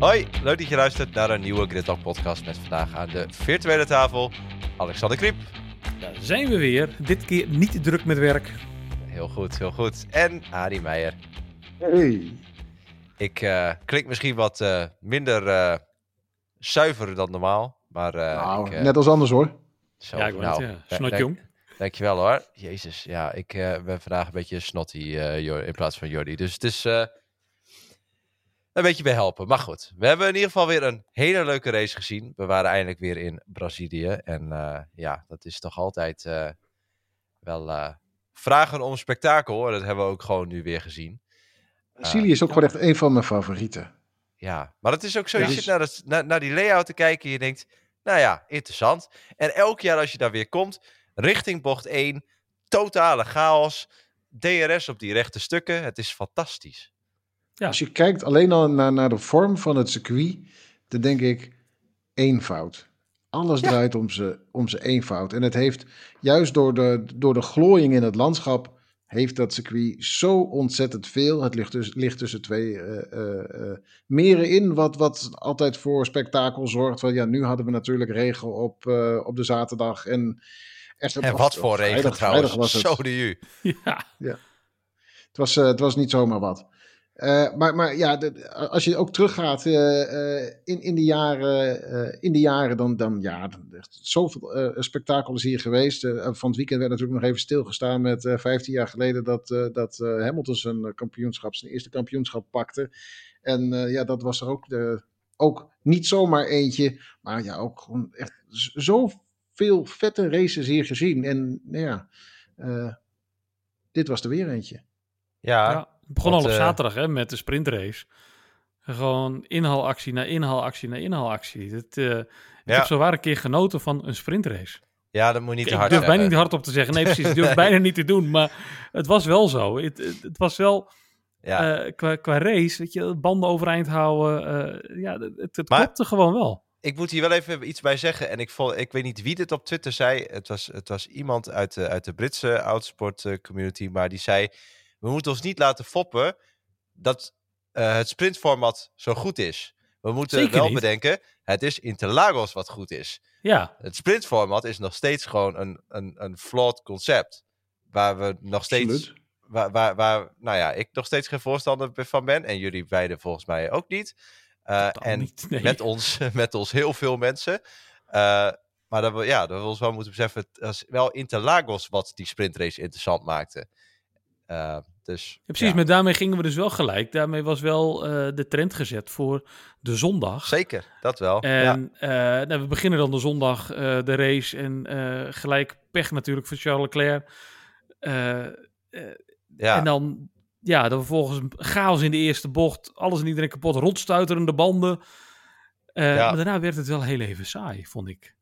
Hoi, leuk dat je luistert naar een nieuwe Gridlock podcast met vandaag aan de virtuele tafel Alexander Kriep. Daar zijn we weer. Dit keer niet druk met werk. Heel goed, heel goed. En Adi Meijer. Hey. Ik uh, klink misschien wat uh, minder uh, zuiver dan normaal, maar... nou, ik, net als anders hoor. Zo, ja, ik nou, het, ja. Snotjong. Dank, dankjewel hoor. Jezus, ja, ik ben vandaag een beetje snotty in plaats van Jordi. Dus het is een beetje bij helpen. Maar goed, we hebben in ieder geval weer een hele leuke race gezien. We waren eindelijk weer in Brazilië. En uh, ja, dat is toch altijd uh, wel uh, vragen om spektakel. En dat hebben we ook gewoon nu weer gezien. Brazilië is ook gewoon echt een van mijn favorieten. Ja, maar het is ook zo. Ja. Je zit naar, dat, naar, naar die layout te kijken en je denkt, nou ja, interessant. En elk jaar als je daar weer komt, richting bocht 1, totale chaos. DRS op die rechte stukken. Het is fantastisch. Ja. Als je kijkt alleen al naar, naar de vorm van het circuit, dan denk ik eenvoud. Alles ja. draait om zijn om eenvoud. En het heeft juist door de, door de glooiing in het landschap, heeft dat circuit zo ontzettend veel. Het ligt, dus, ligt tussen twee uh, uh, uh, meren in, wat, wat altijd voor spektakel zorgt. Want ja, nu hadden we natuurlijk regen op, op de zaterdag. En, en wat voor regen vrijdag, trouwens, vrijdag was het. zo de. Ja. ja. Het, was, het was niet zomaar wat. Uh, maar, maar ja, de, als je ook teruggaat uh, uh, in, in, de jaren, in de jaren, dan, dan ja, echt zoveel spektakel is hier geweest. van het weekend werd natuurlijk nog even stilgestaan met 15 jaar geleden dat, dat Hamilton zijn kampioenschap, zijn eerste kampioenschap pakte. En ja, dat was er ook, de, ook niet zomaar eentje, maar ja, ook gewoon echt zoveel vette races hier gezien. En nou ja, dit was er weer eentje. ja. ja. Het begon al op zaterdag hè, met de sprintrace. Gewoon inhaalactie na inhaalactie na inhaalactie. Het, uh, ik ja. heb zo waar een keer genoten van een sprintrace. Ja, dat moet je niet ik hard Ik durf bijna niet hard op te zeggen. Nee, precies. Ik durf bijna niet te doen. Maar het was wel zo. Het, het, het was wel... Ja. Uh, qua, qua race, dat je banden overeind houden. Uh, ja, het, het maar, klopte gewoon wel. Ik moet hier wel even iets bij zeggen. En ik, vol, ik weet niet wie dit op Twitter zei. Het was, het was iemand uit de, uit de Britse outsport community. Maar die zei we moeten ons niet laten foppen dat uh, het sprintformat zo goed is. We moeten Zeker wel niet. bedenken, het is Interlagos wat goed is. Ja. Het sprintformat is nog steeds gewoon een, een, een flawed concept. Waar we nog steeds... Waar, waar, waar, nou ja, ik nog steeds geen voorstander van ben. En jullie beiden volgens mij ook niet. Uh, en niet, nee. met, ons, met ons heel veel mensen. Uh, maar dat we, ja, dat we ons wel moeten beseffen, het was wel Interlagos wat die sprintrace interessant maakte. Uh, dus, ja, precies, ja. maar daarmee gingen we dus wel gelijk. Daarmee was wel uh, de trend gezet voor de zondag. Zeker, dat wel. En ja. uh, nou, we beginnen dan de zondag uh, de race en gelijk pech natuurlijk voor Charles Leclerc. ja. En dan, ja, dan vervolgens chaos in de eerste bocht. Alles en iedereen kapot, rondstuiterende banden. ja. Maar daarna werd het wel heel even saai, vond ik.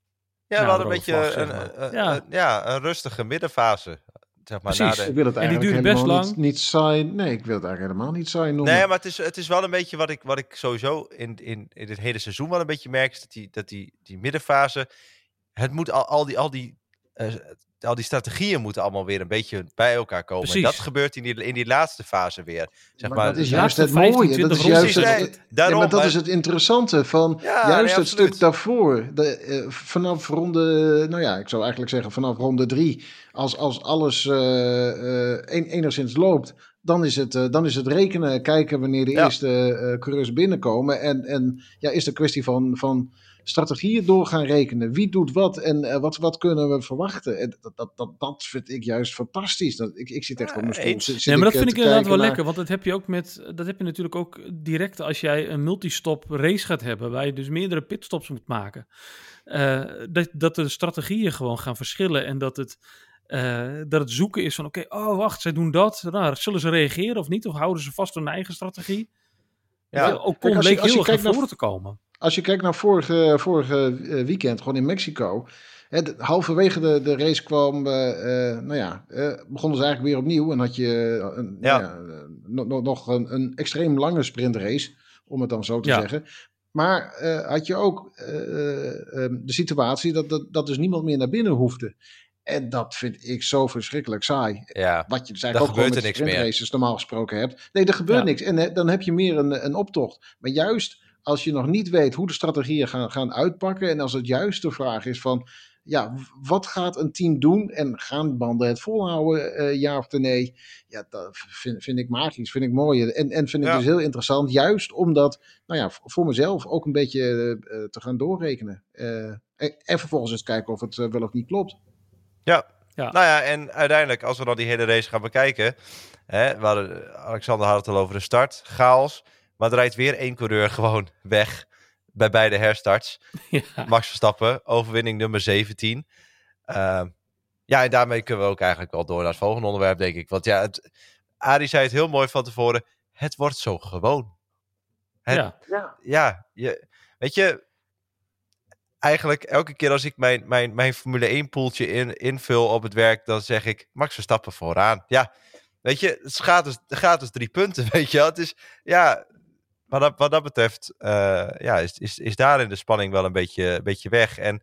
Ja, we hadden een beetje een, een, ja. Een, ja, een rustige middenfase. Zeg maar, Precies, ik wil het en die eigenlijk duurde best helemaal lang. Niet, niet saai. Nee, ik wil het eigenlijk helemaal niet saai noemen. Nee, maar het is, het is wel een beetje wat ik, wat ik sowieso in, in, in dit hele seizoen wel een beetje merk. Is dat die, dat die, die middenfase. Het moet al, al die. Al die uh, al die strategieën moeten allemaal weer een beetje bij elkaar komen. Precies. En dat gebeurt in die, in die laatste fase weer. Zeg maar, maar dat is juist het mooie. Dat is juist het, nee, daarom, ja, maar dat maar... is het interessante van ja, juist nee, het stuk daarvoor. De, uh, vanaf ronde, nou ja, ik zou eigenlijk zeggen vanaf ronde drie. Als, als alles uh, uh, enigszins loopt, dan is, het, uh, dan is het rekenen, kijken wanneer de ja. eerste uh, coureurs binnenkomen. En, en ja, is het een kwestie van, van strategieën door gaan rekenen. Wie doet wat en uh, wat, wat kunnen we verwachten? En dat, dat, dat, dat vind ik juist fantastisch. Dat, ik, ik zit echt op mijn stoel. Zit, nee, maar dat ik, vind ik inderdaad wel naar... lekker. Want dat heb je ook met. Dat heb je natuurlijk ook direct als jij een multistop race gaat hebben. Waar je dus meerdere pitstops moet maken. Uh, dat, dat de strategieën gewoon gaan verschillen. En dat het. Uh, dat het zoeken is van oké, okay, oh wacht, zij doen dat. Nou, zullen ze reageren of niet? Of houden ze vast aan hun eigen strategie? Ja, ook kon leek heel erg naar voren naar, te komen. Als je kijkt naar vorige, vorige weekend, gewoon in Mexico. Hè, de, halverwege de, de race kwam, uh, uh, nou ja, uh, begonnen ze eigenlijk weer opnieuw. En had je een, ja. ja no, nog een, een, extreem lange sprintrace, om het dan zo te ja. zeggen. Maar had je ook de situatie dat, dat, dat dus niemand meer naar binnen hoefde. En dat vind ik zo verschrikkelijk saai. Ja, Wat je dus eigenlijk ook gewoon met sprintraces normaal gesproken hebt. Nee, er gebeurt ja. niks. En dan heb je meer een, een optocht. Maar juist als je nog niet weet hoe de strategieën gaan, gaan uitpakken. En als het juist de vraag is van, ja, wat gaat een team doen? En gaan banden het volhouden, uh, ja of nee? Ja, dat vind, vind ik magisch, vind ik mooi. En, en vind ik dus heel interessant, juist omdat, nou ja, voor mezelf ook een beetje uh, te gaan doorrekenen. Uh, en, en, vervolgens eens kijken of het wel of niet klopt. Ja. ja, nou ja, en uiteindelijk, als we dan die hele race gaan bekijken. Hè, we Alexander had het al over de start, chaos. Maar er rijdt weer één coureur gewoon weg bij beide herstarts. Ja. Max Verstappen, overwinning nummer 17. Uh, ehm, ja, en daarmee kunnen we ook eigenlijk wel door naar het volgende onderwerp, denk ik. Want ja, het, Arie zei het heel mooi van tevoren. Het wordt zo gewoon. Het, ja. Ja, je, weet je, eigenlijk elke keer als ik mijn, mijn, mijn Formule 1 poeltje in, invul op het werk, dan zeg ik Max Verstappen vooraan. Ja, weet je, het gaat dus, gaat dus drie punten, weet je Het is, ja, wat dat, wat dat betreft uh, ja, is, is, is daarin de spanning wel een beetje, beetje weg. En,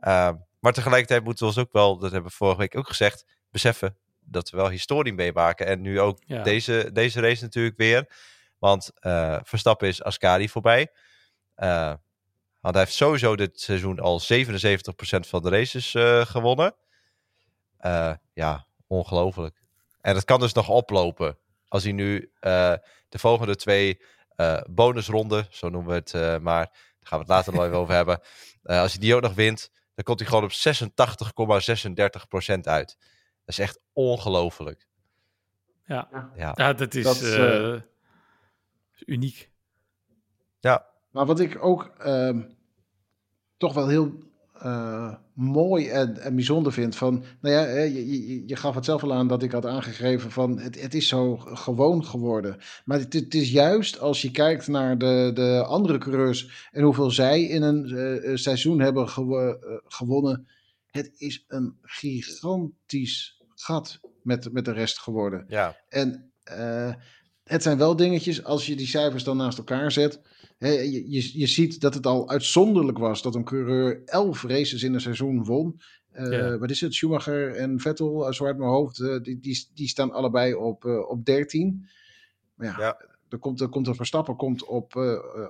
uh, maar tegelijkertijd moeten we ons ook wel, dat hebben we vorige week ook gezegd, beseffen dat we wel historie meemaken. En nu ook deze, deze race natuurlijk weer. Want uh, Verstappen is Ascari voorbij. want hij heeft sowieso dit seizoen al 77% van de races gewonnen. ja, ongelooflijk. En dat kan dus nog oplopen. Als hij nu de volgende twee bonusronde, zo noemen we het uh, maar. Daar gaan we het later nog even over hebben. Uh, als hij die ook nog wint, dan komt hij gewoon op 86,36% uit. Dat is echt ongelooflijk. Ja. Ja. ja, dat is, dat is uniek. Ja. Maar wat ik ook ehm, toch wel heel uh, mooi en, en, bijzonder vind. Van, nou ja, je, je, je, gaf het zelf al aan dat ik had aangegeven van het, het is zo gewoon geworden. Maar het, het, is juist als je kijkt naar de, de andere coureurs en hoeveel zij in een uh, seizoen hebben gewo uh, gewonnen. Het is een gigantisch gat met, met de rest geworden. Ja. En het zijn wel dingetjes, als je die cijfers dan naast elkaar zet je, je, je, ziet dat het al uitzonderlijk was dat een coureur elf races in een seizoen won. Uh, Wat is het? Schumacher en Vettel, uh, zo uit mijn hoofd, uh, die, die, die, staan allebei op, op 13. Maar ja, ja. Er, komt, er komt een Verstappen komt op,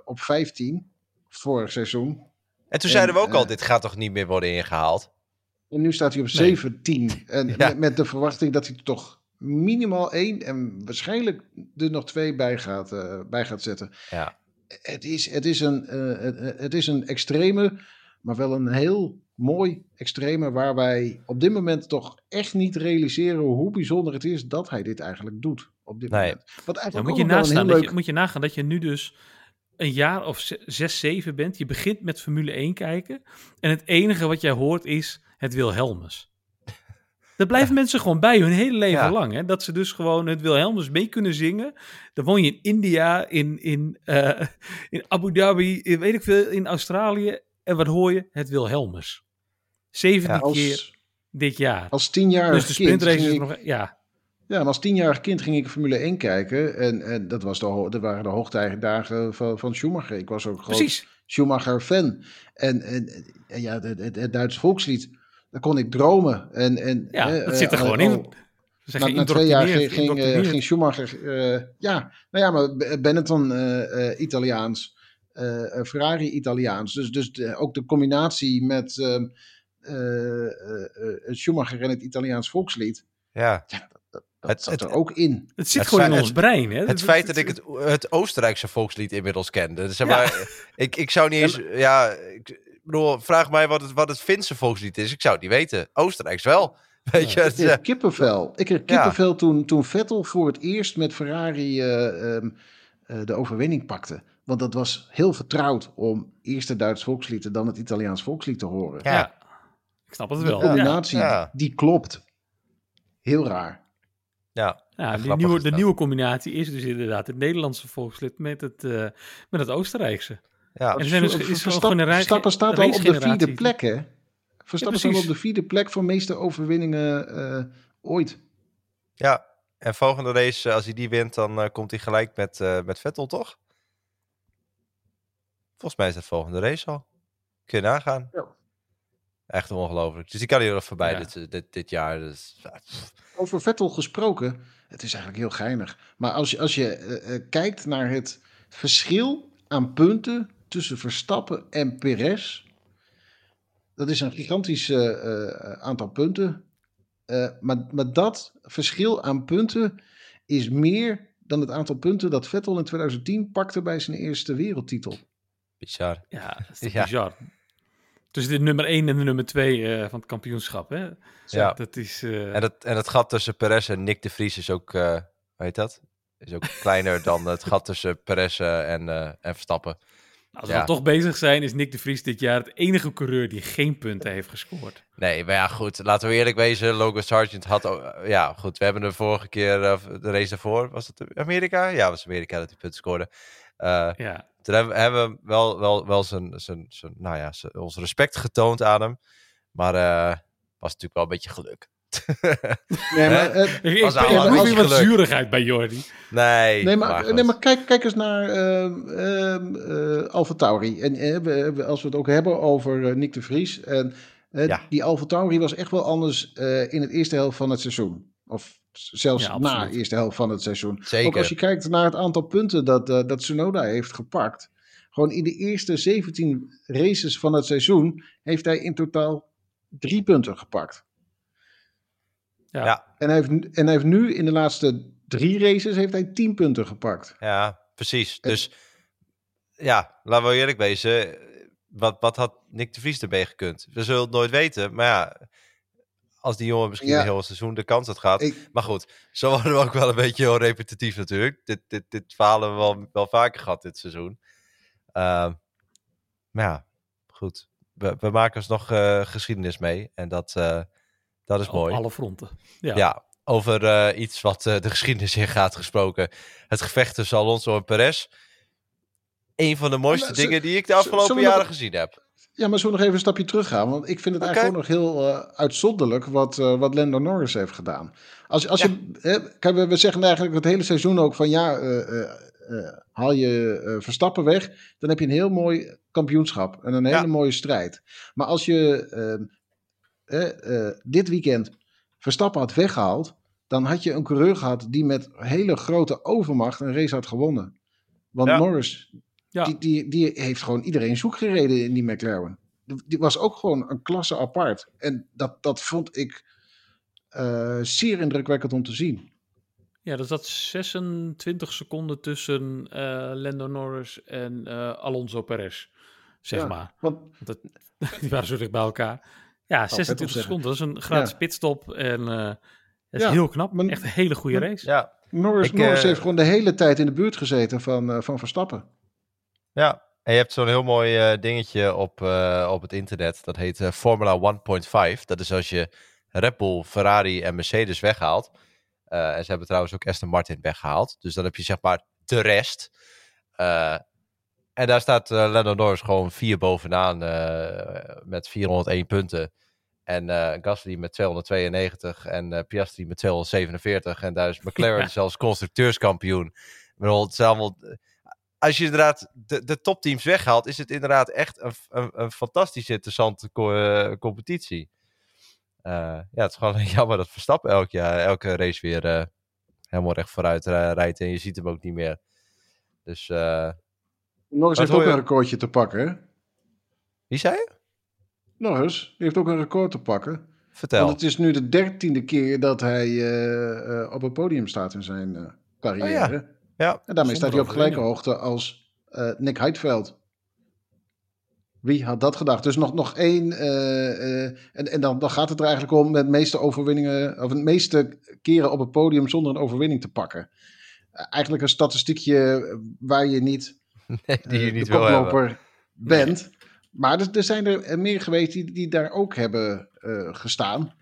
op 15 vorig seizoen. En toen zeiden we ook al, dit gaat toch niet meer worden ingehaald? En nu staat hij op 17. En ja. met, met, de verwachting dat hij toch minimaal één en waarschijnlijk er nog twee bij gaat, bij gaat zetten. Ja het, is, het, is een, uh, het is een extreme, maar wel een heel mooi extreme waar wij op dit moment toch echt niet realiseren hoe bijzonder het is dat hij dit eigenlijk doet. Op dit moment. Wat eigenlijk moet, je nastaan, leuk... je, moet je nagaan dat je nu dus een jaar of zes, zeven bent. Je begint met Formule 1 kijken. En het enige wat jij hoort is het Wilhelmus. Dat blijven mensen gewoon bij hun hele leven lang. Hè? Dat ze dus gewoon het Wilhelmus mee kunnen zingen. Dan woon je in India, in, in, uh, in Abu Dhabi, in, weet ik veel, in Australië. En wat hoor je? Het Wilhelmus. Zevende keer dit jaar. Als tienjarig dus de sprintrace is nog... Ja. Ja, en als tienjarig kind ging ik Formule 1 kijken. En, en dat, was de, dat waren de hoogtijdagen van, van Schumacher. Ik was ook groot Schumacher-fan. En, en, en, ja, het, het, het Duits volkslied dan kon ik dromen. En, en, ja, dat zit er gewoon in. Na, na, twee jaar ging, ging, uh, ging Schumacher, uh, ja, nou ja, maar Benetton uh, Italiaans, Ferrari Italiaans. Dus, dus de, ook de combinatie met ehm, Schumacher en het Italiaans volkslied. Ja. ja dat, het, zat er ook in. Het zit gewoon in ons brein. Hè? Het, feit dat ik het, het Oostenrijkse volkslied inmiddels kende. Zeg maar, ik, ik zou niet eens. Ja, ik, bedoel, vraag mij wat het, wat het Finse volkslied is. Ik zou het niet weten. Oostenrijks wel. Weet je, ik kreeg kippenvel. Ik kreeg kippenvel toen, toen Vettel voor het eerst met Ferrari uh, um, uh, de overwinning pakte. Want dat was heel vertrouwd om eerst het Duits volkslied en dan het Italiaans volkslied te horen. Ja, ik snap het wel. De combinatie, ja. die klopt. Heel raar. Ja, ja die nieuwe, de nieuwe combinatie is dus inderdaad het Nederlandse volkslied met het, uh, met het Oostenrijkse. Ja, en zijn dus, is Verstappen, Verstappen staat al op de vierde plek, hè? Verstappen ja, staat op de vierde plek voor meeste overwinningen uh, ooit. Ja, en volgende race, als hij die wint, dan uh, komt hij gelijk met, uh, met Vettel, toch? Volgens mij is het volgende race al. Kun je nagaan. Ja. Echt ongelooflijk. Dus die kan hier nog voorbij ja. dit, dit, dit, jaar. Dus, Over Vettel gesproken, het is eigenlijk heel geinig. Maar als je, als je kijkt naar het verschil aan punten tussen Verstappen en Perez. Dat is een gigantisch eh, eh, aantal punten. Eh, maar, maar dat verschil aan punten is meer dan het aantal punten dat Vettel in 2010 pakte bij zijn eerste wereldtitel. Bizar. Ja, dat is Ja. bizar. Tussen de nummer 1 en de nummer 2 van het kampioenschap. Hè? Ja. Dat is... eh, En, het, en het gat tussen Perez en Nick de Vries is ook, eh hoe heet dat? Is ook kleiner dan het gat tussen Perez en, eh, en Verstappen. Als we ja. dan toch bezig zijn, is Nick de Vries dit jaar het enige coureur die geen punten heeft gescoord. Nee, maar ja, goed. Laten we eerlijk wezen. Logan Sargent had... ook- Ja, goed. We hebben de vorige keer, de race daarvoor, was het Amerika? Ja, was Amerika dat hij punten scoorde. Eh, Ja, toen hebben, we wel, wel, wel zijn, zijn, zijn, nou ja, zijn, ons respect getoond aan hem. Maar eh was natuurlijk wel een beetje geluk. Nee, maar, eh, ik, proef wat zuurigheid bij Jordi. nee, nee, maar, nee, maar kijk, kijk eens naar ehm ehm eh, Alfa Tauri. En eh, als we het ook hebben over eh, Nick de Vries. En, Ja. Die Alfa Tauri was echt wel anders eh, in het eerste helft van het seizoen. Of zelfs Ja, na de eerste helft van het seizoen. Zeker. Ook als je kijkt naar het aantal punten dat, dat Tsunoda heeft gepakt. Gewoon in de eerste 17 races van het seizoen heeft hij in totaal drie punten gepakt. Ja. Ja. En hij heeft, nu- en hij heeft nu in de laatste drie races heeft hij 10 punten gepakt. Ja, precies. En- Dus ja, laten we eerlijk wezen. Wat, wat had Nick de Vries erbij gekund? We zullen het nooit weten. Maar ja, als die jongen misschien Ja. een heel seizoen de kans had gehad. Ik, Maar goed, zo worden we ook wel een beetje heel repetitief natuurlijk. Dit, dit, dit verhaal hebben we wel, wel vaker gehad dit seizoen. Ehm, maar ja, goed. We, we maken ons nog eh, geschiedenis mee. En dat, eh, dat is Op mooi. alle fronten. Ja. Ja, over eh, iets wat eh, de geschiedenis in gaat gesproken. Het gevecht tussen Alonso en Perez. Een van de mooiste dingen die ik de afgelopen jaren nog- gezien heb. ja, maar zullen we nog even een stapje terug gaan? Want ik vind het eigenlijk ook nog heel eh, uitzonderlijk wat, eh, wat Lando Norris heeft gedaan. Als, als je, hè, kijk, we, we zeggen eigenlijk het hele seizoen ook van ja, eh, eh, eh, haal je eh, Verstappen weg, dan heb je een heel mooi kampioenschap en een hele Ja. mooie strijd. Maar als je eh, dit weekend Verstappen had weggehaald, dan had je een coureur gehad die met hele grote overmacht een race had gewonnen. Want Ja. Norris, Ja. die, die, die heeft gewoon iedereen zoek gereden in die McLaren. Die was ook gewoon een klasse apart. En dat, dat vond ik eh, zeer indrukwekkend om te zien. Ja, er zat 26 seconden tussen eh Lando Norris en Alonso Perez, zeg Ja, maar. Want Want dat, die waren zo dicht bij elkaar. Ja, vet om 26 zeggen. seconden. Dat is een gratis Ja. pitstop. En eh, dat is Ja, heel knap. maar- Echt een hele goede race. Ja, Norris, Ik, Norris eh, heeft gewoon de hele tijd in de buurt gezeten van, eh, van Verstappen. ja. En je hebt zo'n heel mooi eh, dingetje op, eh, op het internet. Dat heet eh, Formula 1.5. Dat is als je Red Bull, Ferrari en Mercedes weghaalt. Eh, en ze hebben trouwens ook Aston Martin weggehaald. Dus dan heb je zeg maar de rest. En daar staat eh Lando Norris gewoon vier bovenaan eh, met 401 punten. En eh Gasly met 292 en Piastri met 247. En daar is McLaren Ja. zelfs constructeurskampioen. Ik bedoel, het is allemaal... Als je inderdaad de, de topteams weghaalt, is het inderdaad echt een, een, een fantastisch interessante co- competitie. Ja, het is gewoon jammer dat Verstappen elk jaar, elke race weer helemaal recht vooruit rijdt. En je ziet hem ook niet meer. Dus, Norris heeft ook je? een recordje te pakken. Hè? wie zei je? Norris die heeft ook een record te pakken. Vertel. Want het is nu de dertiende keer dat hij eh, eh, op een podium staat in zijn eh, carrière. Oh Ja, En daarmee staat hij op gelijke hoogte als Nick Heidveld. Wie had dat gedacht? Dus nog, nog één. en en dan, dan gaat het er eigenlijk om met meeste overwinningen. of de meeste keren op het podium zonder een overwinning te pakken. Eigenlijk een statistiekje waar je niet, nee, die je eh, niet de wil hebben. bent. Maar er, er zijn er meer geweest die, die daar ook hebben eh, gestaan.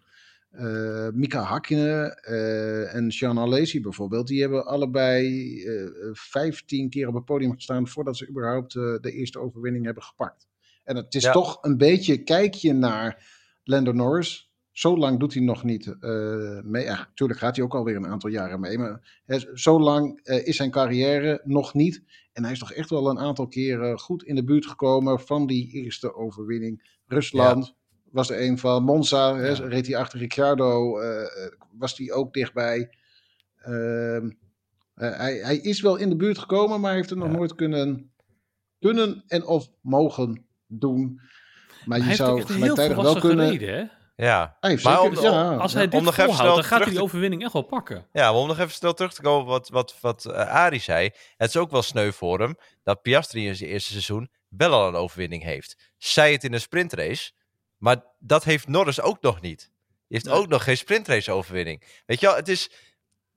Eh, Mika Hakkinen eh, en Sean Alesi bijvoorbeeld, die hebben allebei eh 15 keer op het podium gestaan voordat ze überhaupt eh, de eerste overwinning hebben gepakt. En het is Ja. toch een beetje kijkje naar Lando Norris. Zo lang doet hij nog niet eh, mee. Ja, natuurlijk gaat hij ook alweer een aantal jaren mee. Maar hè, zo lang eh, is zijn carrière nog niet. En hij is toch echt wel een aantal keren goed in de buurt gekomen van die eerste overwinning. Rusland was er een van. Monza hè, Ja. reed hij achter Ricciardo. eh, was hij ook dichtbij. Ehm, eh, hij, hij is wel in de buurt gekomen, maar heeft het nog nooit kunnen kunnen en of mogen doen. Maar Hij je zou gelijktijdig wel kunnen... gereden, hè? Ja. Hij heeft Maar zeker- om- ja, Als hij ja. dit Om nog volhoudt, dan gaat hij die overwinning echt wel pakken. Ja, maar om nog even snel terug te komen op wat, wat, wat eh, Arie zei. Het is ook wel sneu voor hem dat Piastri in zijn eerste seizoen wel al een overwinning heeft. Zij het in een sprintrace, maar dat heeft Norris ook nog niet. Die heeft Nee. ook nog geen sprintrace overwinning. Weet je wel, het is,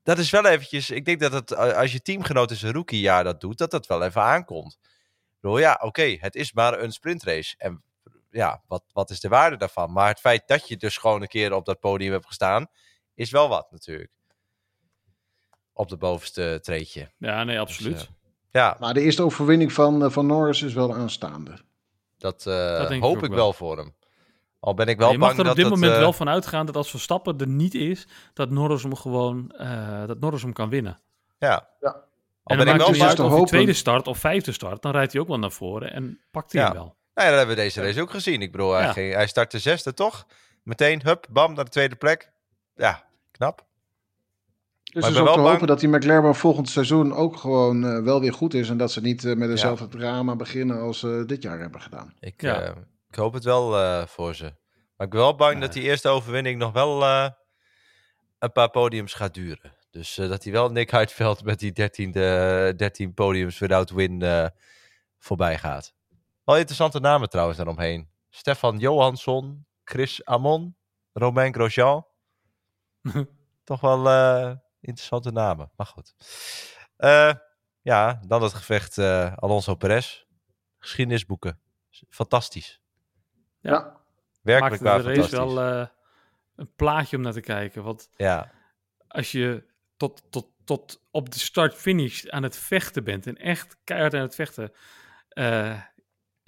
dat is wel eventjes... Ik denk dat het, eh, als je teamgenoot in zijn rookiejaar dat doet, dat dat wel even aankomt. Ik bedoel, ja, oké, het is maar een sprintrace. En ja, wat, wat is de waarde daarvan? Maar het feit dat je dus gewoon een keer op dat podium hebt gestaan, is wel wat natuurlijk. Op de bovenste treedje. Ja, nee, absoluut. Dus, eh, Ja, Maar de eerste overwinning van, eh, van Norris is wel aanstaande. dat, eh, hoop ik wel. wel voor hem. Al ben ik wel je mag er op dit moment wel van uitgaan dat als Verstappen er niet is, dat Norris hem gewoon eh, dat Norris hem kan winnen. Ja. Ja. Al en ben dan ik maakt wel uit bang... of hij hopen. tweede start of vijfde start, dan rijdt hij ook wel naar voren en pakt hij Ja. hem wel. Nou ja, dat hebben we deze race ook gezien. Ik bedoel, hij, Ja. ging, hij startte zesde toch? Meteen, hup, bam, naar de tweede plek. Ja, knap. Dus te bang- hopen dat die McLaren volgend seizoen ook gewoon eh, wel weer goed is. En dat ze niet eh, met dezelfde drama beginnen als ze dit jaar hebben gedaan. Ik, Ja. eh, ik hoop het wel eh, voor ze. Maar ik ben wel bang Ja. dat die eerste overwinning nog wel eh, een paar podiums gaat duren. Dus eh, dat hij wel Nick Heidveld met die 13, 13 podiums without win eh, voorbij gaat. Wel interessante namen trouwens daaromheen. Stefan Johansson, Chris Amon, Romain Grosjean. Toch wel eh, interessante namen, maar goed. Eh, ja, dan het gevecht eh, Alonso Perez. Geschiedenisboeken. Fantastisch. Ja. Werkelijk Maakte waar de race fantastisch. wel een plaatje om naar te kijken. Want Ja, als je tot, tot, tot op de start-finish aan het vechten bent en echt keihard aan het vechten, eh,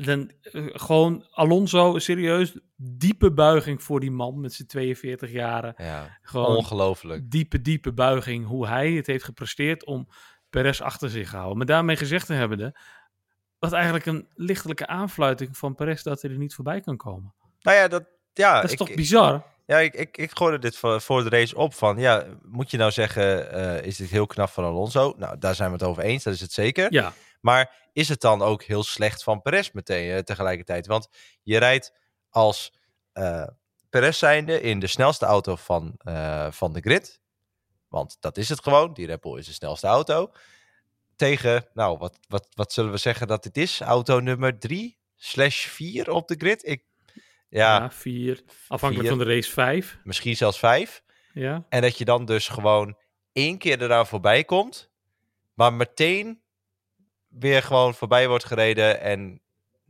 dan eh, gewoon Alonso, serieus, diepe buiging voor die man met zijn 42 jaren. ja. Gewoon ongelooflijk. diepe, diepe buiging hoe hij het heeft gepresteerd om Perez achter zich te houden. Maar daarmee gezegd te hebbende, wat eigenlijk een lichtelijke aanfluiting van Perez dat hij er niet voorbij kan komen. Nou ja, dat, ja, dat is ik, toch bizar? ja ik, ik, ik gooide dit voor, voor de race op van, ja, moet je nou zeggen, eh, is dit heel knap van Alonso? Nou, daar zijn we het over eens, dat is het zeker. Ja, Maar is het dan ook heel slecht van Perez meteen eh, tegelijkertijd? Want je rijdt als eh Perez zijnde in de snelste auto van, eh, van de grid. Want dat is het gewoon. Die Red Bull is de snelste auto. Tegen, nou, wat, wat, wat zullen we zeggen dat dit is? Auto nummer 3 slash 4 op de grid. Ik, ja, ja, vier. Afhankelijk vier. van de race vijf. misschien zelfs 5. Ja. En dat je dan dus gewoon één keer eraan voorbij komt, maar meteen weer gewoon voorbij wordt gereden en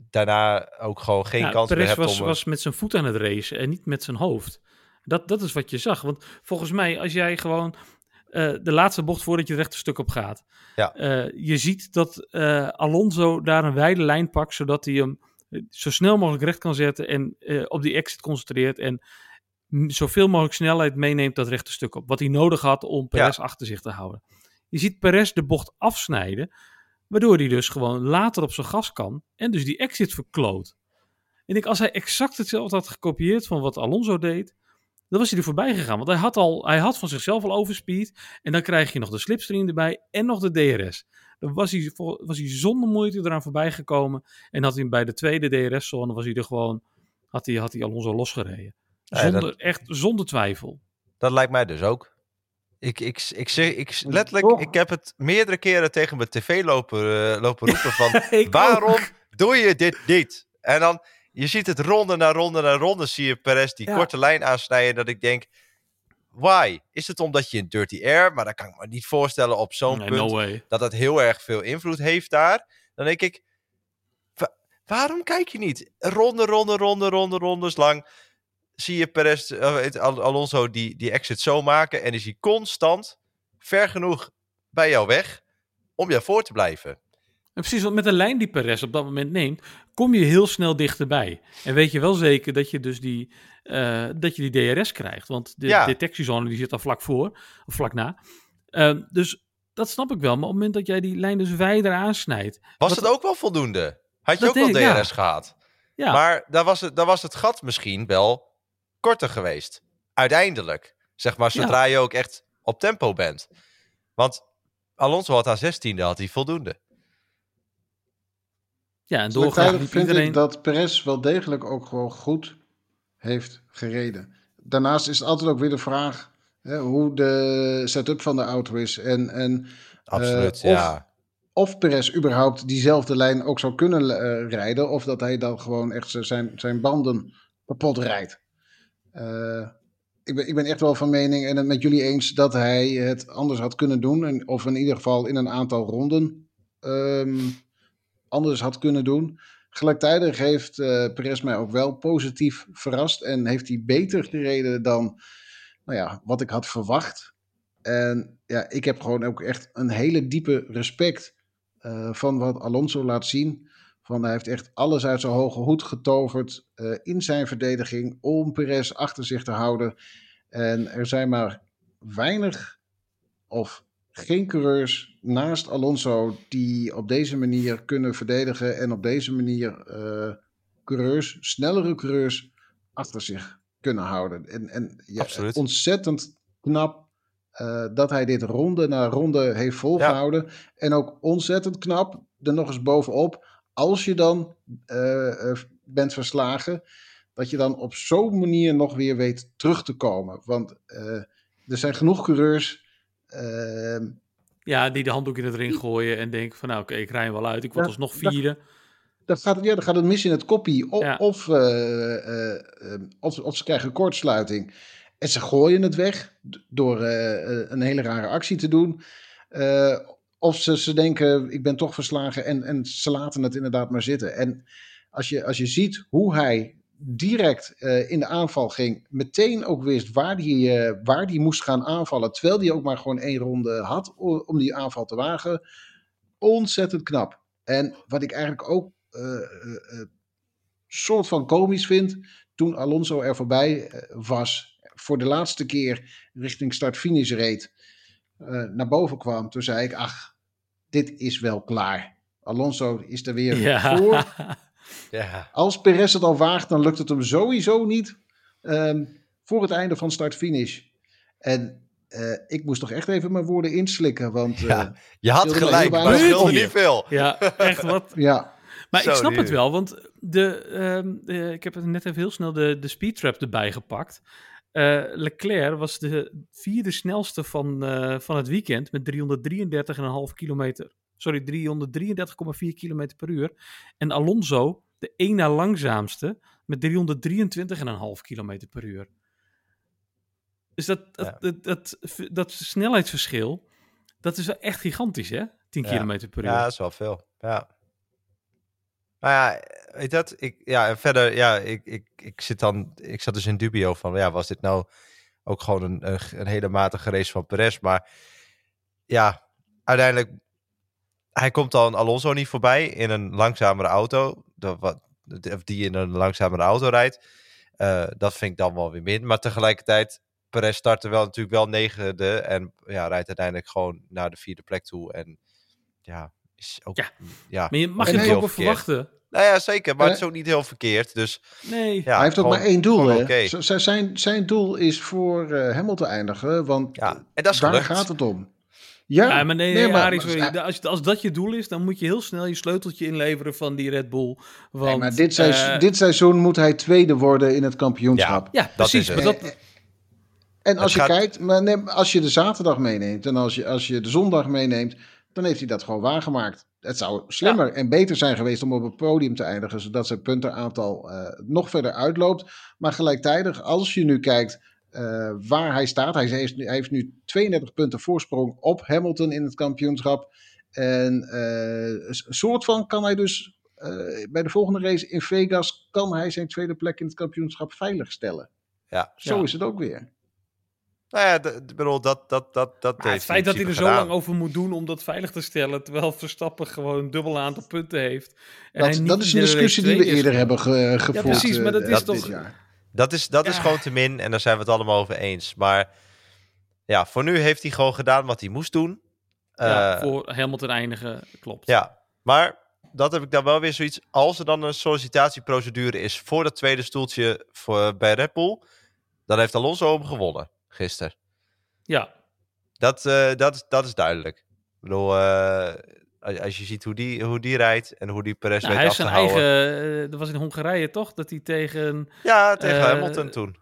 daarna ook gewoon geen Ja, kans meer Perez hebt was, om... was met zijn voet aan het racen en niet met zijn hoofd. Dat, dat is wat je zag. Want volgens mij, als jij gewoon eh, de laatste bocht voordat je het rechte stuk op gaat, Ja. eh, je ziet dat eh, Alonso daar een wijde lijn pakt, zodat hij hem eh, zo snel mogelijk recht kan zetten en eh, op die exit concentreert en zoveel mogelijk snelheid meeneemt dat rechte stuk op. Wat hij nodig had om Perez achter zich te houden. Je ziet Perez de bocht afsnijden, waardoor hij dus gewoon later op zijn gas kan en dus die exit verkloot. En ik, als hij exact hetzelfde had gekopieerd van wat Alonso deed, dan was hij er voorbij gegaan. Want hij had, al, hij had van zichzelf al overspeed. En dan krijg je nog de slipstream erbij en nog de DRS. Dan was hij, was hij zonder moeite eraan voorbij gekomen. En had hij bij de tweede DRS-zone, was hij er gewoon, had hij, had hij Alonso losgereden. Ja, Zonder, dat- Echt zonder twijfel. Dat lijkt mij dus ook. Ik, ik, ik, zeg, ik, Toch? letterlijk, ik heb het meerdere keren tegen mijn tv lopen, eh, lopen roepen van... Ik waarom ook. doe je dit niet? En dan, je ziet het ronde na ronde na ronde, zie je Perez die Ja. korte lijn aansnijden. Dat ik denk, why? Is het omdat je een dirty air, maar dat kan ik me niet voorstellen op zo'n Nee, punt, no way. dat dat heel erg veel invloed heeft daar. Dan denk ik, wa- waarom kijk je niet? Ronde, ronde, ronde, ronde, rondes lang zie je Perez, eh, Al- Alonso die, die exit zo maken en is hij constant ver genoeg bij jou weg om jou voor te blijven. En precies, want met de lijn die Perez op dat moment neemt, kom je heel snel dichterbij. En weet je wel zeker dat je dus die, eh, dat je die DRS krijgt. Want de Ja. detectiezone die zit daar vlak voor, of vlak na. Ehm, dus dat snap ik wel. Maar op het moment dat jij die lijn dus wijder aansnijdt. Was het ook wel voldoende? Had je ook wel ja. DRS gehad? Ja, Maar daar was, het, daar was het gat misschien wel korter geweest. Uiteindelijk. Zeg maar, zodra je ook echt op tempo bent. Want Alonso had aan 16e had hij voldoende. Ja, en niet vind iedereen... ik dat Perez wel degelijk ook gewoon goed heeft gereden. Daarnaast is het altijd ook weer de vraag hè, hoe de setup van de auto is. En, en Absoluut, Eh, of- ja. of Perez überhaupt diezelfde lijn ook zou kunnen eh, rijden. Of dat hij dan gewoon echt zijn, zijn banden kapot rijdt. Eh, ik, ben, ik ben echt wel van mening en het met jullie eens dat hij het anders had kunnen doen. En, of in ieder geval in een aantal ronden ehm, anders had kunnen doen. Gelijktijdig heeft eh Perez mij ook wel positief verrast. En heeft hij beter gereden dan nou ja, wat ik had verwacht. En ja, ik heb gewoon ook echt een hele diepe respect eh, van wat Alonso laat zien. Van hij heeft echt alles uit zijn hoge hoed getoverd eh, in zijn verdediging om Perez achter zich te houden. En er zijn maar weinig of geen coureurs naast Alonso die op deze manier kunnen verdedigen en op deze manier eh, coureurs, snellere coureurs, achter zich kunnen houden. En, en ja, Absoluut. ontzettend knap eh, dat hij dit ronde na ronde heeft volgehouden. En ook ontzettend knap, er nog eens bovenop, als je dan eh, eh, bent verslagen, dat je dan op zo'n manier nog weer weet terug te komen. Want eh, er zijn genoeg coureurs. ehm, Ja, die de handdoek in het ring gooien en denken van nou oké, ik rij hem wel uit. Ik word alsnog vierde. dan gaat, het- ja, dan gaat het mis in het koppie. Of, Ja. of, of, of ze krijgen kortsluiting. En ze gooien het weg door een hele rare actie te doen. Of ze, ze denken, ik ben toch verslagen. En, en ze laten het inderdaad maar zitten. En als je, als je ziet hoe hij direct eh, in de aanval ging. Meteen ook wist waar hij eh, waar moest gaan aanvallen. Terwijl hij ook maar gewoon één ronde had om die aanval te wagen. Ontzettend knap. En wat ik eigenlijk ook eh, soort van komisch vind. Toen Alonso er voorbij was. Voor de laatste keer richting start-finish reed. naar boven kwam. Toen zei ik, ach, dit is wel klaar. Alonso is er weer Ja. voor. Ja, Als Perez het al waagt, dan lukt het hem sowieso niet ehm, voor het einde van start-finish. En eh, ik moest toch echt even mijn woorden inslikken, want eh, je had gelijk, heel maar het scheelde niet veel. ja, echt wat. ja, Maar Zo, ik snap het wel, want de, ehm, eh, ik heb het net even heel snel de, de speedtrap erbij gepakt. Eh, Leclerc was de vierde snelste van, eh, van het weekend met 333,5 kilometer. Sorry, 333,4 kilometer per uur. En Alonso, de één na langzaamste, met 323,5 kilometer per uur. Dus dat, dat, Ja. dat, dat, dat snelheidsverschil, dat is wel echt gigantisch, hè? 10 Ja. kilometer per uur. Ja, dat is wel veel. Ja. Maar ja, weet dat? Ik, ja, en verder, ja, ik, ik, ik zit dan, ik zat dus in dubio van, ja, was dit nou ook gewoon een, een, hele matige race van Perez? Maar ja, uiteindelijk, hij komt dan Alonso niet voorbij in een langzamere auto, dat, wat, of die in een langzamere auto rijdt. Eh, dat vind ik dan wel weer min. Maar tegelijkertijd, Perez startte wel natuurlijk wel negende en ja, rijdt uiteindelijk gewoon naar de vierde plek toe. En ja, is ook, Ja. ja, Maar je mag En je ook wel verkeerd. verwachten? Nou ja, zeker. Maar Eh, het is ook niet heel verkeerd. Dus Nee. ja, hij heeft ook gewoon- maar één doel. Hè? Zijn, zijn doel is voor eh Hamilton eindigen, want Ja, en dat is daar gelukt. gaat het om. Ja, Ja, maar nee, nee, maar- sorry. Als, als dat je doel is, dan moet je heel snel je sleuteltje inleveren van die Red Bull. Want, Nee, maar dit, seizoen, eh, dit seizoen moet hij tweede worden in het kampioenschap. ja, dat precies. is maar het. dat, En als Het je gaat- kijkt, maar nee, als je de zaterdag meeneemt en als je, als je de zondag meeneemt, dan heeft hij dat gewoon waargemaakt. Het zou slimmer en beter zijn geweest om op het podium te eindigen, zodat zijn puntenaantal eh, nog verder uitloopt. Maar gelijktijdig, als je nu kijkt eh, waar hij staat, hij heeft, nu, hij heeft nu 32 punten voorsprong op Hamilton in het kampioenschap. En eh, een soort van kan hij dus eh, bij de volgende race in Vegas, kan hij zijn tweede plek in het kampioenschap veiligstellen. Ja. Zo Ja. is het ook weer. Nou ja, bedoel, dat, dat, dat, dat maar het feit dat hij er zo lang over moet doen om dat veilig te stellen, terwijl Verstappen gewoon een dubbel aantal punten heeft. En hij Dat, niet dat is een discussie die we is eerder hebben ge, gevoerd. precies, maar dat eh, is dit toch- jaar. Dat is, dat is Ja. gewoon te min en daar zijn we het allemaal over eens. Maar ja, voor nu heeft hij gewoon gedaan wat hij moest doen. Ja, Eh, voor Hamilton eindigen, klopt. Ja, maar dat heb ik dan wel weer zoiets. Als er dan een sollicitatieprocedure is voor dat tweede stoeltje voor, bij Red Bull, dan heeft Alonso hem gewonnen gisteren. Ja, Dat, eh, dat, is- dat is duidelijk. Ik bedoel, eh, als als je ziet hoe die, hoe die rijdt en hoe die Perez Nou, weet hij af te zijn houden. eigen... eh, dat was in Hongarije toch? Dat hij tegen... Ja, tegen Hamilton toen.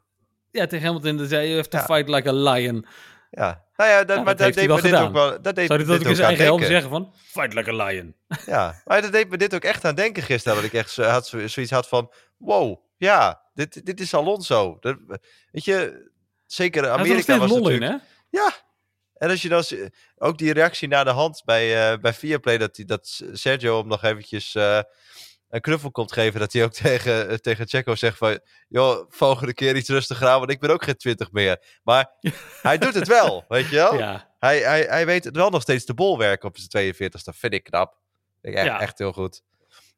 Ja, tegen Hamilton dat zei... You have to Ja. fight like a lion. Ja, nou ja, dat, Ja, maar dat dat deed me dit ook wel. Dat deed Zou hij dat dit ook aan eigen helm zeggen van... Fight like a lion. Ja, maar dat deed me dit ook echt aan denken gisteren. Dat ik echt had, zo- zoiets had van: wow, ja, dit, dit is Alonso. Dat, weet je, zeker er Amerika was in, natuurlijk. hè? Ja. En als je dan ook die reactie naar de hand bij, eh bij Viaplay, dat, die, dat Sergio hem nog eventjes eh, een knuffel komt geven, dat hij ook tegen, eh, tegen Checo zegt van, joh, volgende keer iets rustiger aan, want ik ben ook geen 20 meer. Maar hij doet het wel, weet je wel? Ja. Hij, hij, hij weet het wel nog steeds de bol werken op zijn 42 Dat vind ik knap. Vind ik echt, Ja. echt heel goed.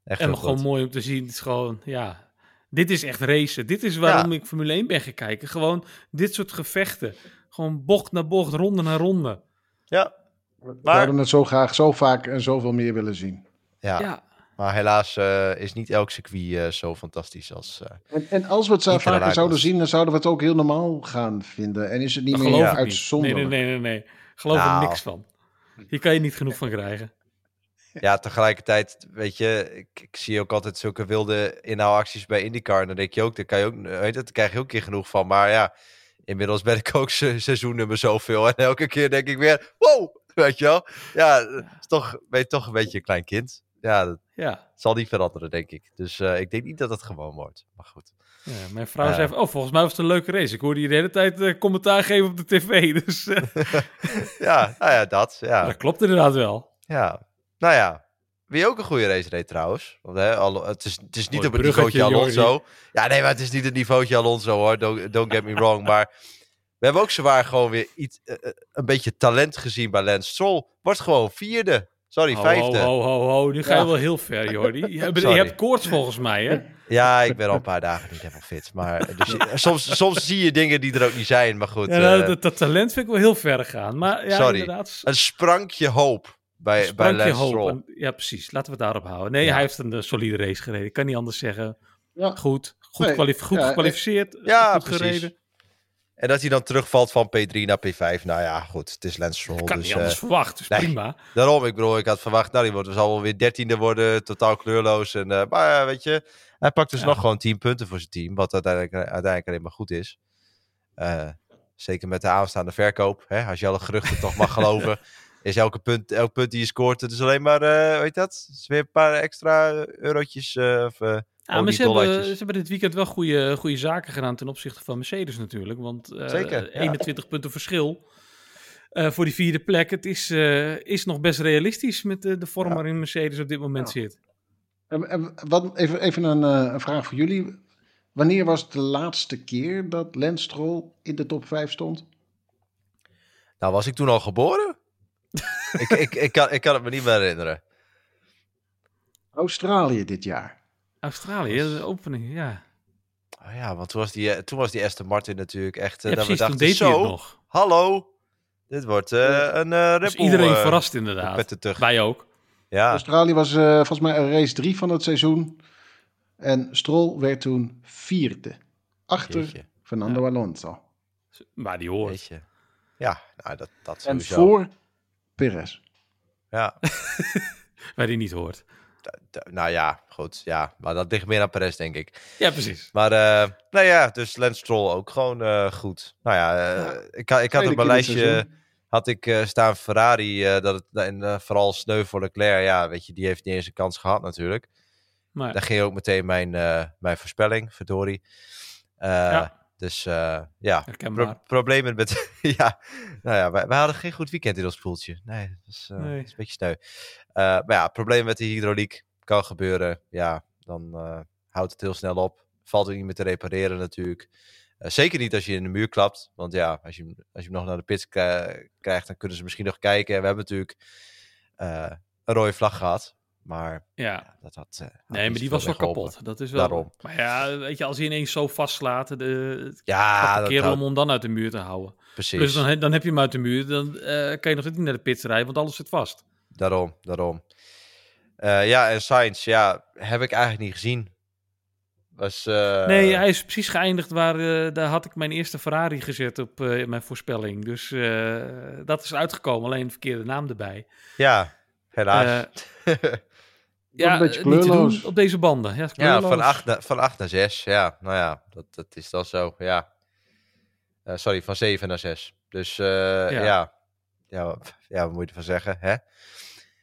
Echt En heel gewoon goed. mooi om te zien. Het is gewoon, ja... Dit is echt racen. Dit is waarom Ja. ik Formule 1 ben gaan kijken. Gewoon dit soort gevechten. Gewoon bocht na bocht, ronde na ronde. Ja, We Maar- zouden het zo graag, zo vaak en zoveel meer willen zien. ja. Ja. maar helaas eh, is niet elk circuit eh, zo fantastisch als... eh, En, en als we het vaker zouden was. zien, dan zouden we het ook heel normaal gaan vinden. En is het niet Dat meer uitzonderlijk. Nee, nee, nee, nee, nee. Geloof er Nou. niks van. Hier kan je niet genoeg van krijgen. Ja, tegelijkertijd, weet je, ik, ik zie ook altijd zulke wilde inhaalacties bij IndyCar. En dan denk je ook, daar, kan je ook, weet je, daar krijg je ook een keer genoeg van. Maar ja, inmiddels ben ik ook se- seizoennummer zoveel. En elke keer denk ik weer, wow, weet je wel. Ja, is toch, ben je toch een beetje een klein kind. Ja, dat Ja. zal niet veranderen, denk ik. Dus eh, ik denk niet dat het gewoon wordt. Maar goed. ja mijn vrouw Eh. zei van, oh, volgens mij was het een leuke race. Ik hoorde je de hele tijd eh, commentaar geven op de tv. Dus eh, Ja, nou ja, dat. Ja. dat klopt inderdaad wel. Ja, nou ja. Wie ook een goede race reed trouwens. Want hè, Al- het, is, het is niet Mooi op het niveautje Jordi. Alonso. Ja, nee, maar het is niet het niveautje Alonso hoor. Don't, don't get me wrong. Maar we hebben ook zwaar gewoon weer iets, eh, eh, een beetje talent gezien bij Lance Stroll. Wordt gewoon vierde. Sorry, Ho, vijfde. ho, ho, ho, ho. Nu ga je Ja. wel heel ver, Jordi. Je hebt, je hebt koorts volgens mij, hè? Ja, ik ben al een paar dagen niet helemaal fit. Maar dus, je- soms, soms zie je dingen die er ook niet zijn. Maar goed, Ja, nou, eh, dat, dat talent vind ik wel heel ver gaan. Maar ja, Sorry. inderdaad. een sprankje hoop bij, bij sprankje Lance hoop. Stroll. En- Ja, precies. Laten we het daarop houden. Nee, Ja. hij heeft een eh, solide race gereden. Ik kan niet anders zeggen. Ja. Goed. Goed, Nee, kwalif- goed ja, gekwalificeerd. Ja, goed precies. gereden. En dat hij dan terugvalt van P3 naar P5. Nou ja, goed. Het is Lance Stroll. Ik kan dus, niet anders eh, verwachten. Dus nee. prima. Daarom, ik bedoel, ik had verwacht, nou, die wordt, zal wel weer dertiende worden, totaal kleurloos. En, eh, maar ja, weet je, hij pakt dus Ja. nog gewoon 10 punten voor zijn team, wat uiteindelijk, uiteindelijk alleen maar goed is. Eh, zeker met de aanstaande verkoop, hè, als je alle geruchten toch mag geloven, is elke punt, elk punt die je scoort, het is alleen maar, eh weet je dat, het is weer een paar extra eurotjes. eh, of, eh, Ja, maar ze hebben, ze hebben dit weekend wel goede, goede zaken gedaan ten opzichte van Mercedes natuurlijk. Want eh, Zeker, ja. 21 punten verschil eh, voor die vierde plek. Het is, eh, is nog best realistisch met de, de vorm Ja. waarin Mercedes op dit moment Ja. zit. En, en wat, even even een, eh, een vraag voor jullie. Wanneer was het de laatste keer dat Lance Stroll in de top 5 stond? nou, was ik toen al geboren? ik, ik, ik, kan, ik kan het me niet meer herinneren. Australië dit jaar. Australië, de opening, ja. Oh ja, want toen was die, eh, toen was die Aston Martin natuurlijk echt, eh, ja dat we precies, toen dachten, deed hij zo, het nog. hallo, dit wordt eh, een uh, Dus iedereen verrast inderdaad. Met de tug. Wij ook. Ja, Australië was eh, volgens mij een race 3 van het seizoen. En Stroll werd toen vierde. Achter jeetje, Fernando Alonso. Maar die hoort. jeetje. Ja, nou, dat, dat En sowieso. voor Perez. Ja, Waar die niet hoort. nou ja, goed. Ja, maar dat ligt meer aan Perez, denk ik. Ja, precies. Maar, eh nou ja, dus Lance Stroll ook gewoon eh, goed. Nou ja, eh, Ja, ik, ik had op mijn lijstje had ik eh, staan Ferrari, eh, dat het, en eh, vooral sneu voor Leclerc. Ja, weet je, die heeft niet eens een kans gehad natuurlijk. Maar Daar ging ook meteen mijn, eh, mijn voorspelling, verdorie. Eh, Ja. Dus eh, ja. Pro- problemen met. ja, nou ja, wij, wij hadden geen goed weekend in ons poeltje. Nee, dat is, eh, Nee. dat is een beetje sneu. Eh, maar ja, problemen met de hydrauliek kan gebeuren. Ja, dan houdt het heel snel op. Valt er niet meer te repareren natuurlijk. Zeker niet als je in de muur klapt. Want ja, als je, als je hem nog naar de pits kri- krijgt, dan kunnen ze misschien nog kijken. En we hebben natuurlijk een rode vlag gehad. Maar ja. ja, dat had. eh, had Nee, maar die was wel geholpen. kapot. Dat is wel. Daarom. Maar ja, weet je, als hij ineens zo vastslaat, de, het Ja, de kerel om hem dan uit de muur te houden. precies. Plus dan, dan heb je hem uit de muur, dan eh, kan je nog niet naar de pits rijden, want alles zit vast. Daarom, daarom. Eh, ja, en Sainz, ja, heb ik eigenlijk niet gezien. Was, nee, hij is precies geëindigd waar, daar had ik mijn eerste Ferrari gezet op eh, mijn voorspelling. Dus dat is uitgekomen, alleen de verkeerde naam erbij. Ja, helaas. ja, een beetje niet te kleurloos. doen op deze banden. Ja, van 8, naar, van 8 naar 6. Ja, nou ja, dat, dat is dan zo. Ja. Eh, sorry, van 7 naar 6. Dus eh, ja. Ja. Ja, ja, wat moet je ervan zeggen? Hè?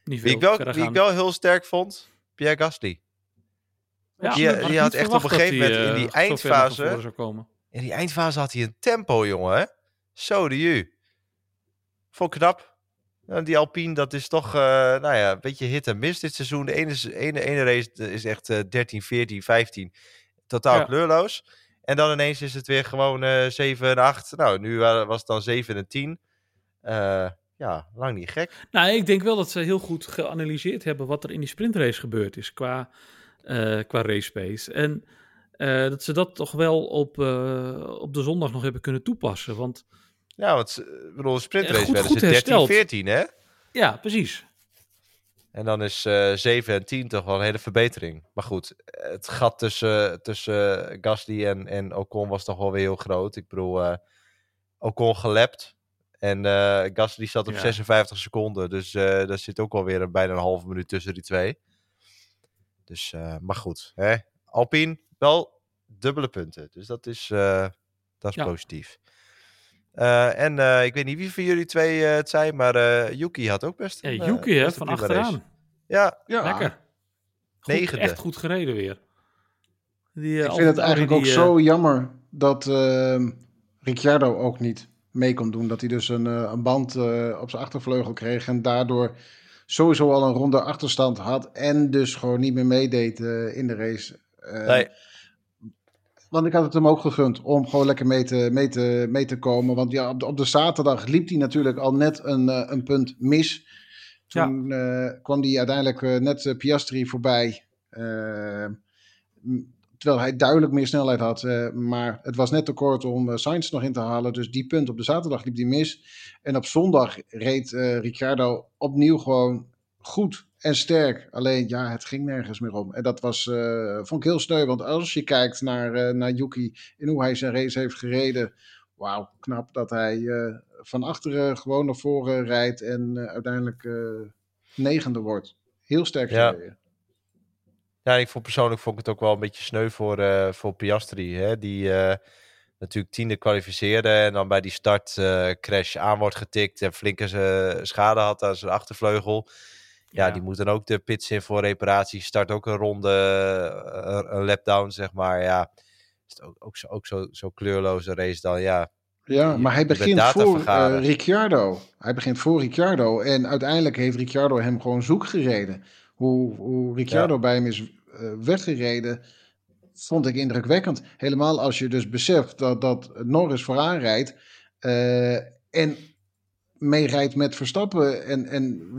Niet Wie, ik veel wel, wie ik wel heel sterk vond, Pierre Gasly. Ja, die- had die had echt op een gegeven moment hij, in die eh, eindfase- zou komen. In die eindfase had hij een tempo, jongen. Hè? Zo de ju. Vond ik knap. Die Alpine, dat is toch eh, nou ja, een beetje hit en miss dit seizoen. De ene, ene, ene race is echt eh 13, 14, 15. Totaal Ja. kleurloos. En dan ineens is het weer gewoon eh 7 en 8. Nou, nu wa- was het dan 7 en 10. Eh, ja, lang niet gek. Nou, ik denk wel dat ze heel goed geanalyseerd hebben wat er in die sprintrace gebeurd is qua, eh, qua race pace. En eh, dat ze dat toch wel op, eh, op de zondag nog hebben kunnen toepassen. Want Ja, want eh, bedoel, een sprintrace goed- werden goed ze 13, hersteld. 14, hè? ja, precies. En dan is eh 7 en 10 toch wel een hele verbetering. Maar goed, het gat tussen, tussen Gasly en, en Ocon was toch wel weer heel groot. Ik bedoel, eh Ocon gelapt. En eh Gasly zat op Ja. 56 seconden. Dus daar zit ook alweer een, bijna een halve minuut tussen die twee. Dus, maar goed. Hè? Alpine, wel dubbele punten. Dus dat is, dat is Ja. positief. Eh, en eh, ik weet niet wie van jullie twee eh, het zijn, maar eh Yuki had ook best Ja, een, Yuki hè, van race. achteraan. Ja, Ja, Lekker. Goed, Negende. echt goed gereden weer. Die, eh, Ik vind het eigenlijk ook die, zo jammer dat ehm, Ricciardo ook niet mee kon doen. Dat hij dus een, eh, een band eh, op zijn achtervleugel kreeg en daardoor sowieso al een ronde achterstand had. En dus gewoon niet meer meedeed eh, in de race. Eh, nee, Want ik had het hem ook gegund om gewoon lekker mee te, mee te, mee te komen. Want ja, op de, op de zaterdag liep hij natuurlijk al net een, eh, een punt mis. Toen eh, kwam hij uiteindelijk eh, net Piastri voorbij. Eh, m- terwijl hij duidelijk meer snelheid had. maar het was net te kort om Sainz nog in te halen. Dus die punt op de zaterdag liep hij mis. En op zondag reed Ricciardo opnieuw gewoon goed en sterk. Alleen ja, het ging nergens meer om. En dat was, eh, vond ik heel sneu. Want als je kijkt naar, eh, naar Yuki en hoe hij zijn race heeft gereden. Wauw, knap dat hij eh, van achteren gewoon naar voren rijdt. En uiteindelijk negende wordt. Heel sterk Ja. gereden. Ja, ik vond persoonlijk vond ik het ook wel een beetje sneu voor, voor Piastri. Hè? Die natuurlijk tiende kwalificeerde en dan bij die startcrash crash aan wordt getikt en flinke schade had aan zijn achtervleugel. Ja, Ja. die moet dan ook de pits in voor reparatie. Start ook een ronde, eh, een lapdown, zeg maar. Ja, is het ook, ook, zo, ook zo, zo kleurloze race dan, ja. Ja, maar hij begint voor eh, Ricciardo. Hij begint voor Ricciardo. En uiteindelijk heeft Ricciardo hem gewoon zoek gereden. Hoe, hoe Ricciardo bij hem is eh, weggereden, vond ik indrukwekkend. Helemaal als je dus beseft dat, dat Norris vooraan rijdt. en meerijdt met Verstappen. En, en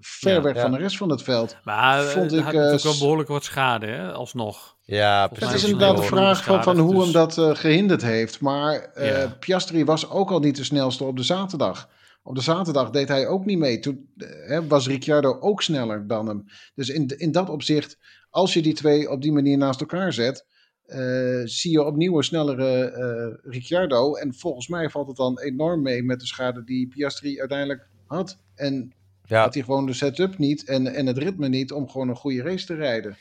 ver Ja, weg ja. van de rest van het veld. Maar vond vond ik, eh, natuurlijk wel behoorlijk wat schade, hè, alsnog. Ja, Volgens Het is inderdaad de vraag van, van hoe hem dus- dat eh, gehinderd heeft. Maar eh, Ja. Piastri was ook al niet de snelste op de zaterdag. Op de zaterdag deed hij ook niet mee. Toen eh, hè, was Ricciardo ook sneller dan hem. Dus in, in dat opzicht, als je die twee op die manier naast elkaar zet, eh, zie je opnieuw een snellere eh, Ricciardo. En volgens mij valt het dan enorm mee met de schade die Piastri uiteindelijk had. En ja. had hij gewoon de setup niet en, en het ritme niet om gewoon een goede race te rijden.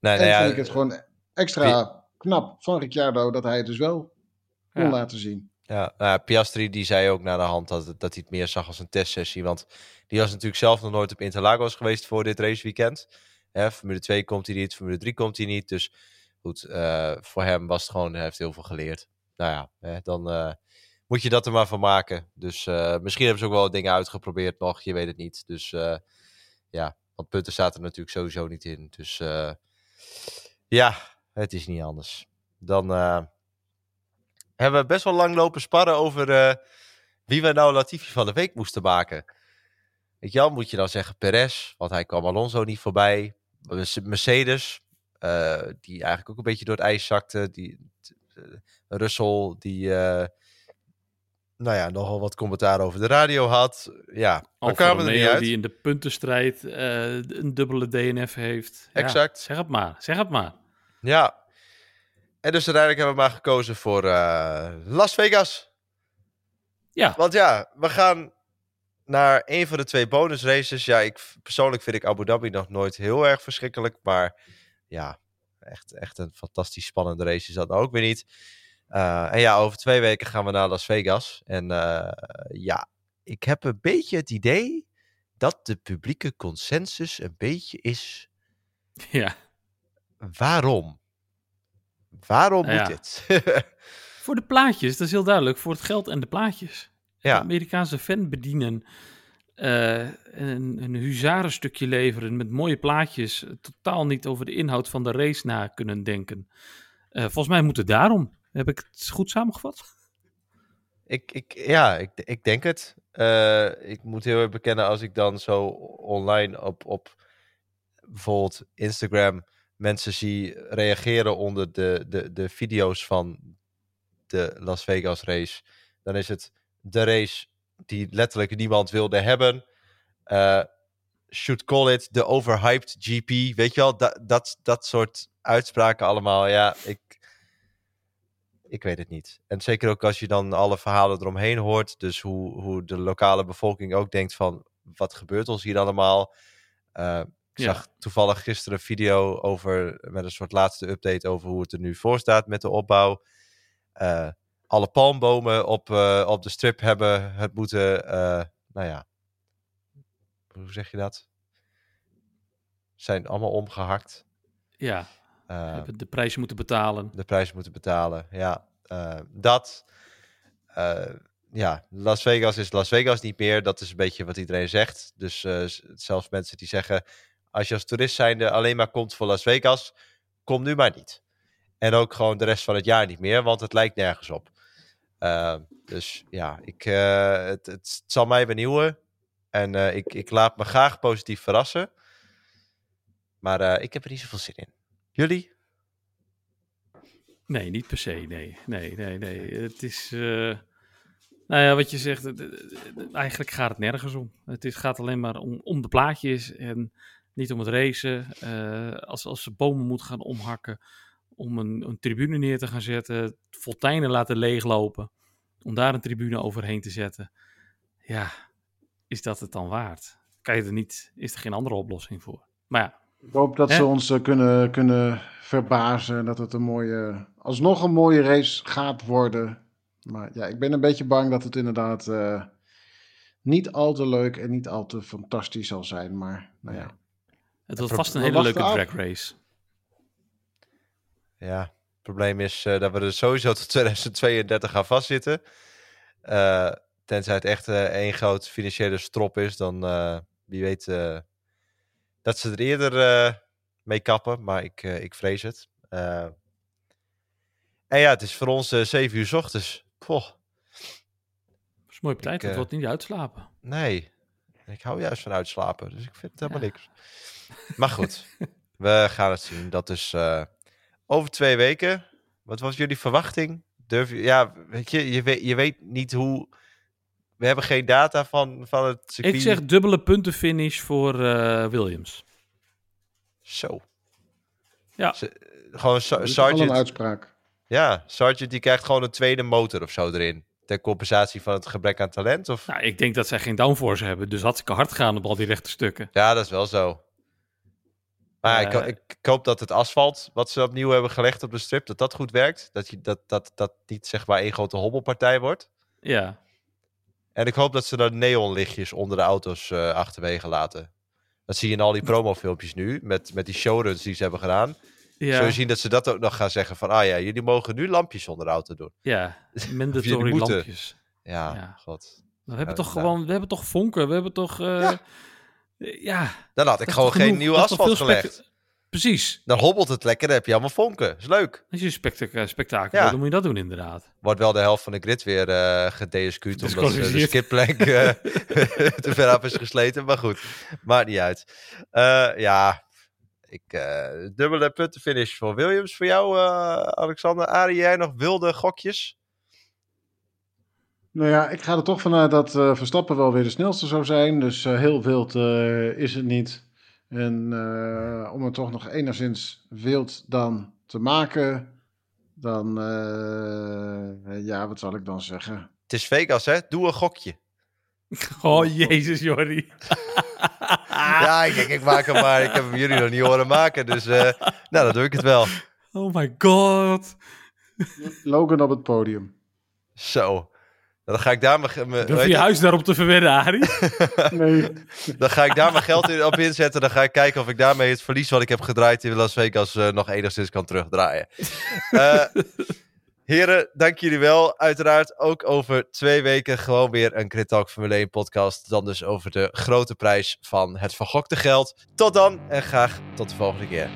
Nee, En nou ja, vind ik het gewoon extra knap van Ricciardo dat hij het dus wel kon Ja. laten zien. Ja, nou ja, Piastri die zei ook na de hand dat, dat hij het meer zag als een testsessie. Want die was natuurlijk zelf nog nooit op Interlagos geweest voor dit raceweekend. Hè, Formule 2 komt hij niet, Formule 3 komt hij niet. Dus goed, eh, voor hem was het gewoon, hij heeft heel veel geleerd. Nou ja, hè, dan eh, moet je dat er maar van maken. Dus eh, misschien hebben ze ook wel dingen uitgeprobeerd nog, je weet het niet. Dus ja, want punten zaten er natuurlijk sowieso niet in. Dus ja, het is niet anders. Dan... hebben we best wel lang lopen sparren over wie we nou Latifi van de week moesten maken. Weet je moet je dan zeggen Perez, want hij kwam Alonso niet voorbij. Merce- Mercedes, eh, die eigenlijk ook een beetje door het ijs zakte. Die, eh, Russell, die eh, nou ja, nogal wat commentaar over de radio had. Ja, we Alfa kwamen er niet uit. die in de puntenstrijd een dubbele DNF heeft. Ja, Exact. zeg het maar, zeg het maar. Ja. En dus uiteindelijk hebben we maar gekozen voor Las Vegas. Ja, Want ja, we gaan naar een van de twee bonusraces. Ja, ik, persoonlijk vind ik Abu Dhabi nog nooit heel erg verschrikkelijk. Maar ja, echt, echt een fantastisch spannende race is dat nou ook weer niet. Uh, en ja, over twee weken gaan we naar Las Vegas. En uh, ja, ik heb een beetje het idee dat de publieke consensus een beetje is. Ja. Waarom? Waarom Nou moet dit? Voor de plaatjes, dat is heel duidelijk. Voor het geld en de plaatjes. Ja. De Amerikaanse fan bedienen. Eh, een, een huzarenstukje leveren met mooie plaatjes. Totaal niet over de inhoud van de race na kunnen denken. Eh, volgens mij moet het daarom. Heb ik het goed samengevat? Ik, ik, ja, ik, ik denk het. Eh, ik moet heel erg bekennen, als ik dan zo online op, op bijvoorbeeld Instagram mensen zie reageren onder de, de, de video's van de Las Vegas race, dan is het de race die letterlijk niemand wilde hebben. Eh should call it the overhyped GP. Weet je wel, dat, dat, dat soort uitspraken allemaal. Ja, ik, ik weet het niet. En zeker ook als je dan alle verhalen eromheen hoort. Dus hoe, hoe de lokale bevolking ook denkt van... wat gebeurt ons hier allemaal? Eh, ik Ja. zag toevallig gisteren een video over... met een soort laatste update over hoe het er nu voor staat met de opbouw. Eh, alle palmbomen op, eh, op de strip hebben het moeten... eh, nou ja, hoe zeg je dat? Zijn allemaal omgehakt. Ja, Eh, de prijs moeten betalen. de prijs moeten betalen. Ja, dat. ja, Las Vegas is Las Vegas niet meer. Dat is een beetje wat iedereen zegt. Dus zelfs mensen die zeggen... als je als toerist zijnde alleen maar komt voor Las Vegas... kom nu maar niet. En ook gewoon de rest van het jaar niet meer, want het lijkt nergens op. Eh, dus ja, ik, eh, het, het zal mij benieuwen. En eh, ik, ik laat me graag positief verrassen. Maar eh, ik heb er niet zoveel zin in. Jullie? Nee, niet per se. Nee, nee, nee, nee. Het is. nou ja, wat je zegt, eigenlijk gaat het nergens om. Het is, gaat alleen maar om, om de plaatjes en niet om het racen. Als, als ze bomen moeten gaan omhakken, om een, een tribune neer te gaan zetten, fonteinen laten leeglopen, om daar een tribune overheen te zetten. Ja, is dat het dan waard? Kan je er niet, is er geen andere oplossing voor? Maar ja, Ik hoop dat Hè? ze ons eh, kunnen, kunnen verbazen. Dat het een mooie, alsnog een mooie race gaat worden. Maar ja, ik ben een beetje bang dat het inderdaad eh, niet al te leuk en niet al te fantastisch zal zijn. Maar nou ja. het wordt vast een hele leuke drag race. Ja, het probleem is eh, dat we er sowieso tot 2032 gaan vastzitten. Eh, tenzij het echt eh, één groot financiële strop is, dan wie weet dat ze er eerder mee kappen. Maar ik, ik vrees het. En ja, het is voor ons eh 7 uur 's ochtends. Poh, Dat is mooi op tijd, Ik, het wordt niet uitslapen. nee. Ik hou juist van uitslapen, dus ik vind het helemaal Ja. niks. Maar goed, we gaan het zien. Dat is over twee weken. Wat was jullie verwachting? Durf je, ja, weet je, je weet, je weet niet hoe. We hebben geen data van, van het circuit. Ik zeg dubbele puntenfinish voor eh, Williams. Zo. Ja. Gewoon Sa- een uitspraak. Ja, Sargent die krijgt gewoon een tweede motor of zo erin. Ter compensatie van het gebrek aan talent. Of... Nou, ik denk dat zij geen downforce hebben, dus hartstikke hard gaan op al die rechte stukken. Ja, dat is wel zo. Maar ik, Eh. ik, ik hoop dat het asfalt, wat ze opnieuw hebben gelegd op de strip, dat dat goed werkt. Dat je, dat, dat, dat niet zeg maar één grote hobbelpartij wordt. Ja, En ik hoop dat ze er neonlichtjes onder de auto's eh, achterwege laten. Dat zie je in al die promofilmpjes nu, met, met die showruns die ze hebben gedaan. ja, Zul je zien dat ze dat ook nog gaan zeggen van, ah ja, jullie mogen nu lampjes onder de auto doen. ja. mandatory lampjes. Ja, Ja. god. We hebben Ja, toch nou. gewoon, we hebben toch vonken, we hebben toch, eh, Ja. Ja. Dan had ik gewoon geen nieuw asfalt gelegd. Precies. Dan hobbelt het lekker, dan heb je allemaal vonken. Is leuk. Als je een spectac- spektakel Ja. wil, dan moet je dat doen inderdaad. Wordt wel de helft van de grid weer eh gedescuut. Omdat de skipplank eh, te ver af is gesleten. Maar goed, maakt niet uit. Eh, ja, ik, eh, dubbele puntenfinish voor Williams. Voor jou, eh, Alexander. Arie, jij nog wilde gokjes? Nou ja, ik ga er toch vanuit dat eh, Verstappen wel weer de snelste zou zijn. Dus eh, heel wild eh, is het niet. En eh, om het toch nog enigszins wild dan te maken, dan, eh, ja, wat zal ik dan zeggen? Het is Vegas, hè? Doe een gokje. Oh, jezus, Jordi. Ja, ik denk, ik maak hem maar. Ik heb hem jullie nog niet horen maken. Dus eh, nou, dan doe ik het wel. Oh my god. Logan op het podium. Zo. Dan ga ik daar mijn, je je- huis daarop te verwennen, Arie? Nee. dan ga ik daar mijn geld in, op inzetten. Dan ga ik kijken of ik daarmee het verlies wat ik heb gedraaid in Las Vegas eh, nog enigszins kan terugdraaien. Eh, heren, dank jullie wel. Uiteraard ook over twee weken gewoon weer een Crit Talk Formule 1 podcast. Dan dus over de grote prijs van het vergokte geld. Tot dan en graag tot de volgende keer.